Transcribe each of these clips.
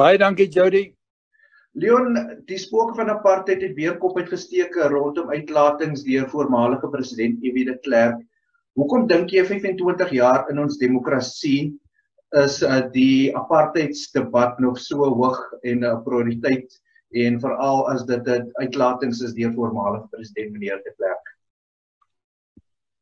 Baie dankie Jody. Leon, die spook van apartheid het weer kop uitgesteek rondom uitlatings deur voormalige president F.W. de Klerk. Hoekom dink jy 25 jaar in ons demokrasie is uh, die apartheidsdebat nog so hoog en 'n uh, prioriteit en veral as dit 'n uitlatings is deur voormalige president meneer de Klerk?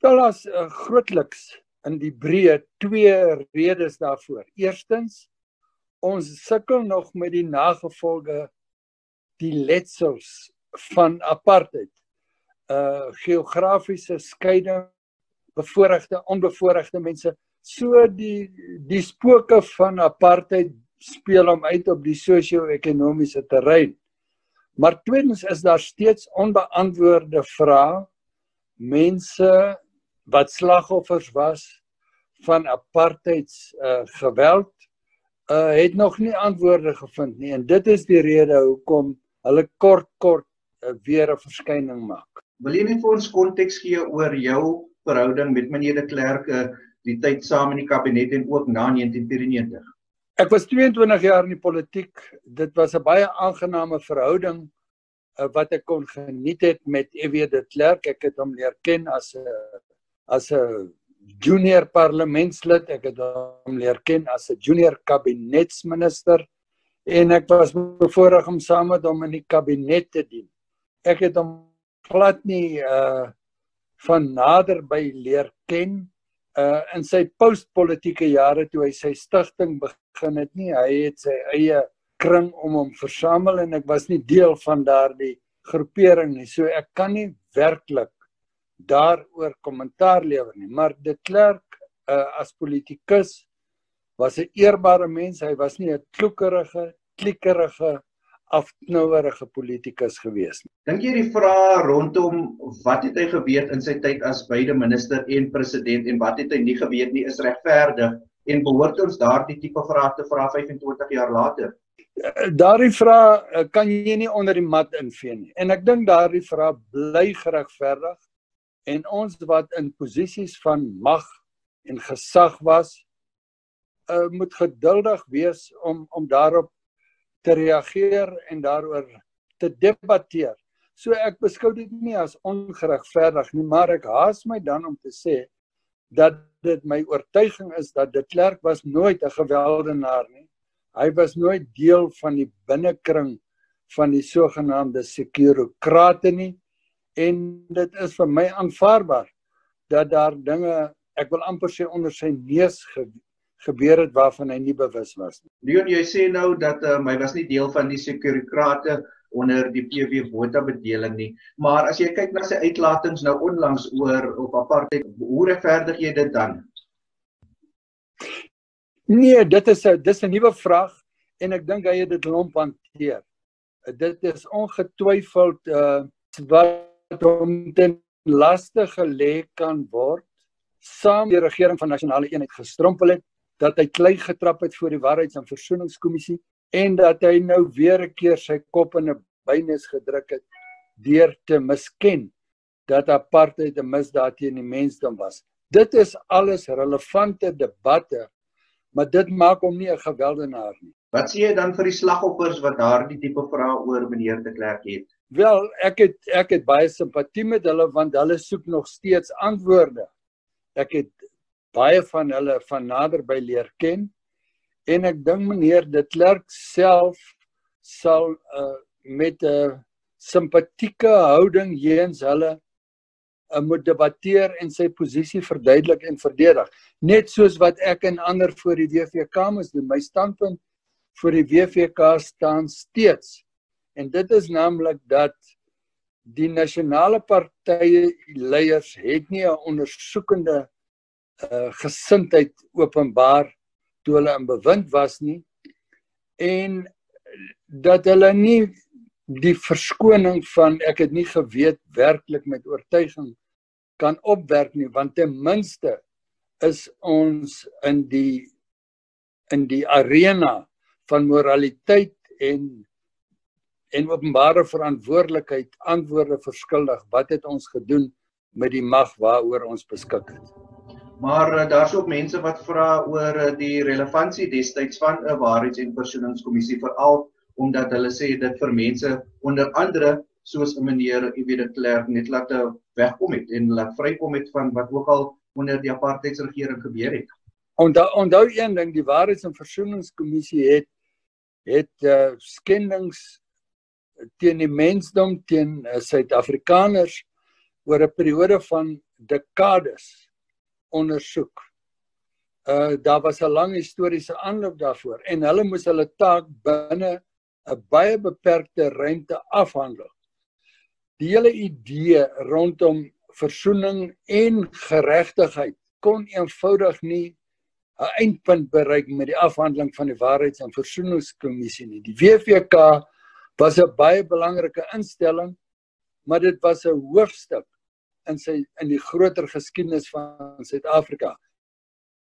Wel as uh, grootliks in die breë twee redes daarvoor. Eerstens ons sukkel nog met die nagevolge die letsels van apartheid. Uh geografiese skeiding, bevoorregte onbevoorregte mense, so die die spooke van apartheid speel hom uit op die sosio-ekonomiese terrein. Maar tweedens is daar steeds onbeantwoorde vrae mense wat slagoffers was van apartheids uh geweld uh het nog nie antwoorde gevind nie en dit is die rede hoekom hulle kort kort uh, weer 'n verskyning maak. Wil jy net vir ons konteks gee oor jou verhouding met meneer de Klerk uh, die tyd saam in die kabinet en ook na 1994? Ek was 22 jaar in die politiek. Dit was 'n baie aangename verhouding uh, wat ek kon geniet het met EW de Klerk. Ek het hom leer ken as 'n as 'n junior parlementslid. Ek het hom leer ken as 'n junior kabinetsminister en ek was bevoorreg om saam met hom in die kabinet te dien. Ek het hom glad nie uh van nader by leer ken uh in sy postpolitiese jare toe hy sy stigting begin het nie. Hy het sy eie kring om hom versamel en ek was nie deel van daardie groepering nie. So ek kan nie werklik daaroor kommentaar lewer nie, maar de Klerk uh, as politikus was 'n eerbare mens. Hy was nie 'n kloekerige, klikkerige, afknouerige politikus gewees nie. Dink jy die vrae rondom wat het hy geweet in sy tyd as beide minister en president en wat het hy nie geweet nie is regverdig en behoort ons daardie tipe vrae te vra 25 jaar later? Eh, daardie vrae eh, kan jy nie onder die mat invee nie. En ek dink daardie vrae bly geregverdig en ons wat in posisies van mag en gesag was uh, moet geduldig wees om om daarop te reageer en daaroor te debatteer. So ek beskou dit nie as ongeregverdig nie, maar ek haas my dan om te sê dat dit my oortuiging is dat de Klerk was nooit 'n geweldenaar nie. Hy was nooit deel van die binnekring van die sogenaamde sekurokrate nie en dit is vir my aanvaarbaar dat daar dinge ek wil amper sê onder sy neus ge, gebeur het waarvan hy nie bewus was nie. Leon, jy sê nou dat um, hy was nie deel van die sekuriteite onder die PW Botha bedeling nie, maar as jy kyk na sy uitlatings nou onlangs oor op apartheid, hoe regverdig jy dit dan? Nee, dit is 'n dis 'n nuwe vraag en ek dink hy het dit lomp hanteer. Dit is ongetwyfeld uh wat wat hom ten laste gelê kan word saam die regering van nasionale eenheid gestrompel het dat hy klei getrap het voor die waarheids- en versoeningskommissie en dat hy nou weer 'n keer sy kop in 'n bynes gedruk het deur te misken dat apartheid 'n misdaad teen die mensdom was. Dit is alles relevante debatte, maar dit maak hom nie 'n geweldenaar nie. Wat sê jy dan vir die slagoffers wat daardie tipe vrae oor meneer de Klerk het? Wel, ek het ek het baie simpatie met hulle want hulle soek nog steeds antwoorde. Ek het baie van hulle van nader by leer ken en ek dink meneer de Klerk self sal uh, met 'n simpatieke houding jeens hulle uh, moet debatteer en sy posisie verduidelik en verdedig. Net soos wat ek en ander voor die WVK moes doen. My standpunt vir die WVK staan steeds. En dit is naamlik dat die nasionale partye leiers het nie 'n ondersoekende uh, gesindheid openbaar toe hulle in bewind was nie en dat hulle nie die verskoning van ek het nie geweet werklik met oortuiging kan opwerk nie want ten minste is ons in die in die arena van moraliteit en en openbare verantwoordelikheid antwoorde verskuldig. Wat het ons gedoen met die mag waaroor ons beskik het? Maar uh, daar's ook mense wat vra oor uh, die relevantie destyds van 'n waarheids- en versoeningskommissie veral omdat hulle sê dit vir mense onder andere soos 'n meneer Iwie de Klerk net laat wegkom het en laat vrykom het van wat ook al onder die apartheidsregering gebeur het. Onthou onthou een ding, die Waarheids- en Versoeningskommissie het het uh, skendings teen die mensdom teen uh, Suid-Afrikaners oor 'n periode van dekades ondersoek. Uh daar was 'n lang historiese aanloop daarvoor en hulle moes hulle taak binne 'n baie beperkte ruimte afhandel. Die hele idee rondom versoening en geregtigheid kon eenvoudig nie 'n eindpunt bereik met die afhandeling van die Waarheids- en Versoeningskommissie nie. Die WVK was 'n baie belangrike instelling, maar dit was 'n hoofstuk in sy in die groter geskiedenis van Suid-Afrika.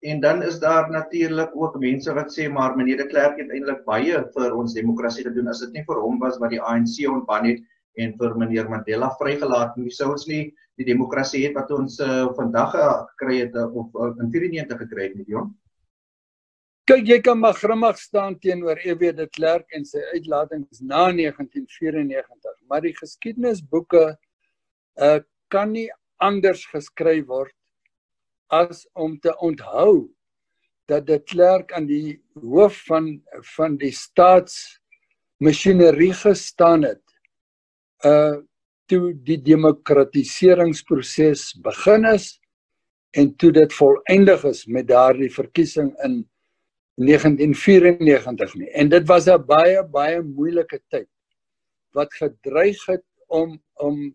En dan is daar natuurlik ook mense wat sê maar meneer de Klerk het eintlik baie vir ons demokrasie gedoen as dit nie vir hom was wat die ANC ontban het en vir meneer Mandela vrygelaat. Nie sou ons nie die demokrasie het wat ons uh, vandag gekry het uh, of uh, in 94 gekry het nie Jon kyk jy kan maar grimmig staan teenoor EW de Klerk en sy uitlatings na 1994 maar die geskiedenisboeke uh, kan nie anders geskryf word as om te onthou dat de Klerk aan die hoof van van die staatsmasjinerie gestaan het uh toe die demokratiseringsproses begin is en toe dit volëindig is met daardie verkiesing in 1994 nie. En dit was 'n baie baie moeilike tyd wat gedreig het om om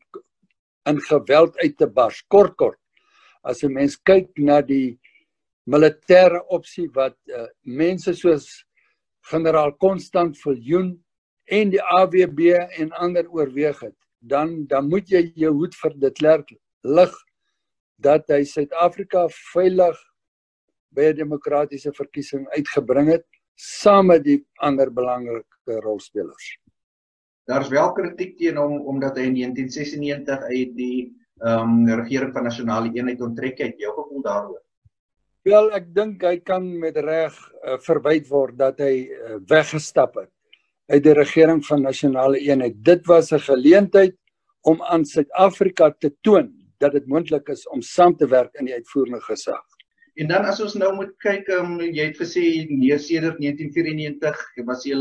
in geweld uit te bars. Kort kort. As 'n mens kyk na die militêre opsie wat uh, mense soos generaal Constant Viljoen en die AWB en ander oorweeg het, dan dan moet jy jou hoed vir dit lerk lig dat hy Suid-Afrika veilig by 'n demokratiese verkiesing uitgebring het saam met die ander belangrike rolspelers. Daar's wel kritiek teen hom omdat hy in 1996 uit die ehm um, regering van nasionale eenheid onttrek het. Jou gevoel daaroor? Wel, ek dink hy kan met reg uh, verwyd word dat hy uh, weggestap het uit die regering van nasionale eenheid. Dit was 'n geleentheid om aan Suid-Afrika te toon dat dit moontlik is om saam te werk in die uitvoerende gesag. En dan as ons nou moet kyk, um, jy het gesê nee sedert 1994 was jy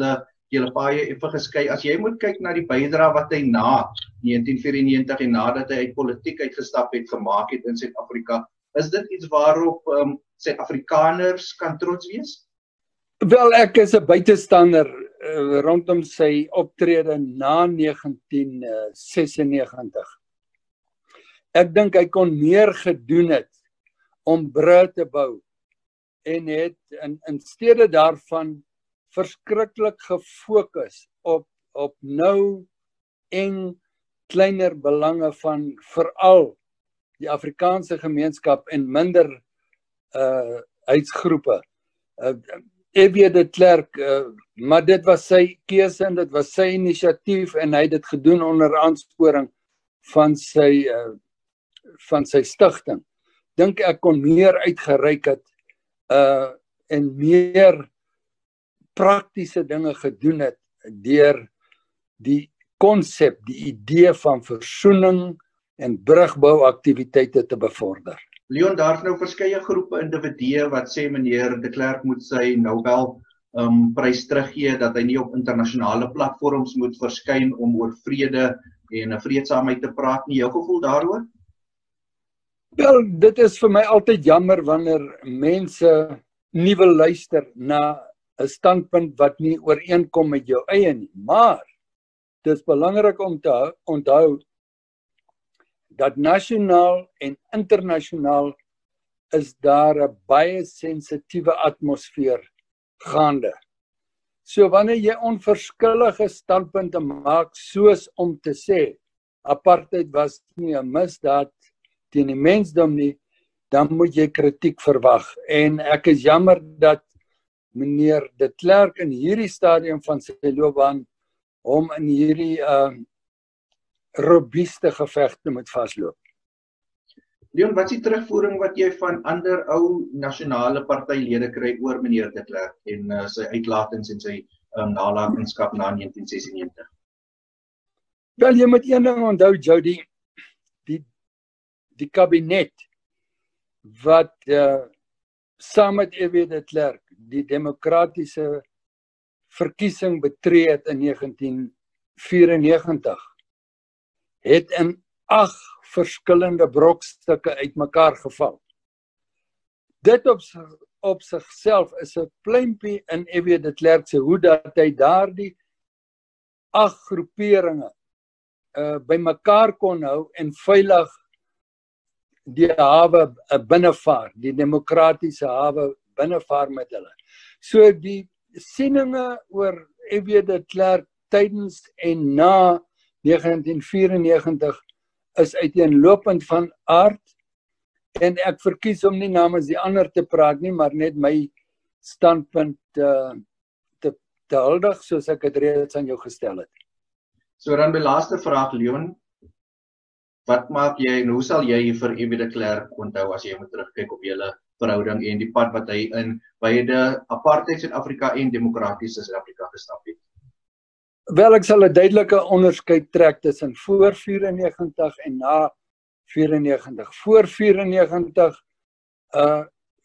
julle baie effe geskei. As jy moet kyk na die bydrae wat hy na 1994 en nadat hy uit politiek uitgestap het gemaak het in Suid-Afrika, is dit iets waarop um, Suid-Afrikaners kan trots wees? Wel ek is 'n buitestander uh, rondom sy optrede na 1996. Ek dink hy kon meer gedoen het om brûe te bou en het in in steede daarvan verskriklik gefokus op op nou en kleiner belange van veral die Afrikaanse gemeenskap en minder uh uitsgroepe. Uh EB de Klerk uh, maar dit was sy keuse en dit was sy inisiatief en hy het dit gedoen onder aansporing van sy uh, van sy stigting. Dink ek kon meer uitgereik het uh en meer praktiese dinge gedoen het deur die konsep, die idee van versoening en brugbou aktiwiteite te bevorder. Leon daar's nou verskeie groepe individue wat sê meneer de Klerk moet sy Nobel um prys teruggee dat hy nie op internasionale platforms moet verskyn om oor vrede en 'n vreedsaamheid te praat nie. Jou gevoel daaroor? Wel, dit is vir my altyd jammer wanneer mense nie wil luister na 'n standpunt wat nie ooreenkom met jou eie nie. Maar dit is belangrik om te onthou dat nasionaal en internasionaal is daar 'n baie sensitiewe atmosfeer gaande. So wanneer jy onverskillige standpunte maak soos om te sê apartheid was nie 'n misdaad teen die mensdom nie, dan moet jy kritiek verwag en ek is jammer dat meneer De Klerk in hierdie stadium van sy loopbaan hom in hierdie uh robuuste gevegte moet vasloop. Leon, wat is die terugvoering wat jy van ander ou nasionale partylede kry oor meneer De Klerk en uh, sy uitlatings en sy um, nalatenskap na 1996? Wel jy moet een ding onthou Jody, die die kabinet wat uh, saam met EW De Klerk die demokratiese verkiesing betree het in 1994 het in 8 verskillende brokstukke uitmekaar geval. Dit op op sigself is 'n pleintjie in EW de Klerk se hoe dat hy daardie ag groeperinge uh bymekaar kon hou en veilig die hawe uh, binnevaar, die demokratiese hawe binnevaar met hulle. So die sieninge oor EW de Klerk tydens en na 1994 is uiteenlopend van aard en ek verkies om nie namens die ander te praat nie maar net my standpunt uh, te te huldig soos ek dit reeds aan jou gestel het. So dan my laaste vraag Leon wat maak jy en hoe sal jy vir Ewie de Klerk onthou as jy moet terugkyk op julle verhouding en die pad wat hy in beide apartheid Suid-Afrika en demokratiese Suid-Afrika gestap het? Wel ek sal 'n duidelike onderskeid trek tussen voor 94 en na 94. Voor 94 uh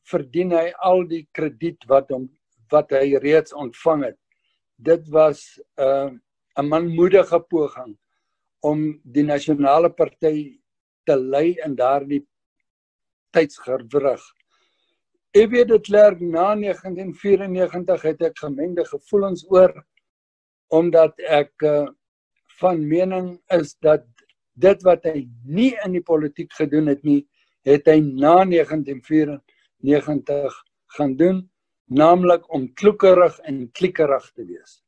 verdien hy al die krediet wat hom wat hy reeds ontvang het. Dit was uh 'n manmoedige poging om die nasionale party te lei in daardie tydsgewrig. Ek weet dit klerk na 1994 het ek gemengde gevoelens oor omdat ek uh, van mening is dat dit wat hy nie in die politiek gedoen het nie, het hy na 1994 gaan doen, naamlik om kloekerig en klikkerig te wees.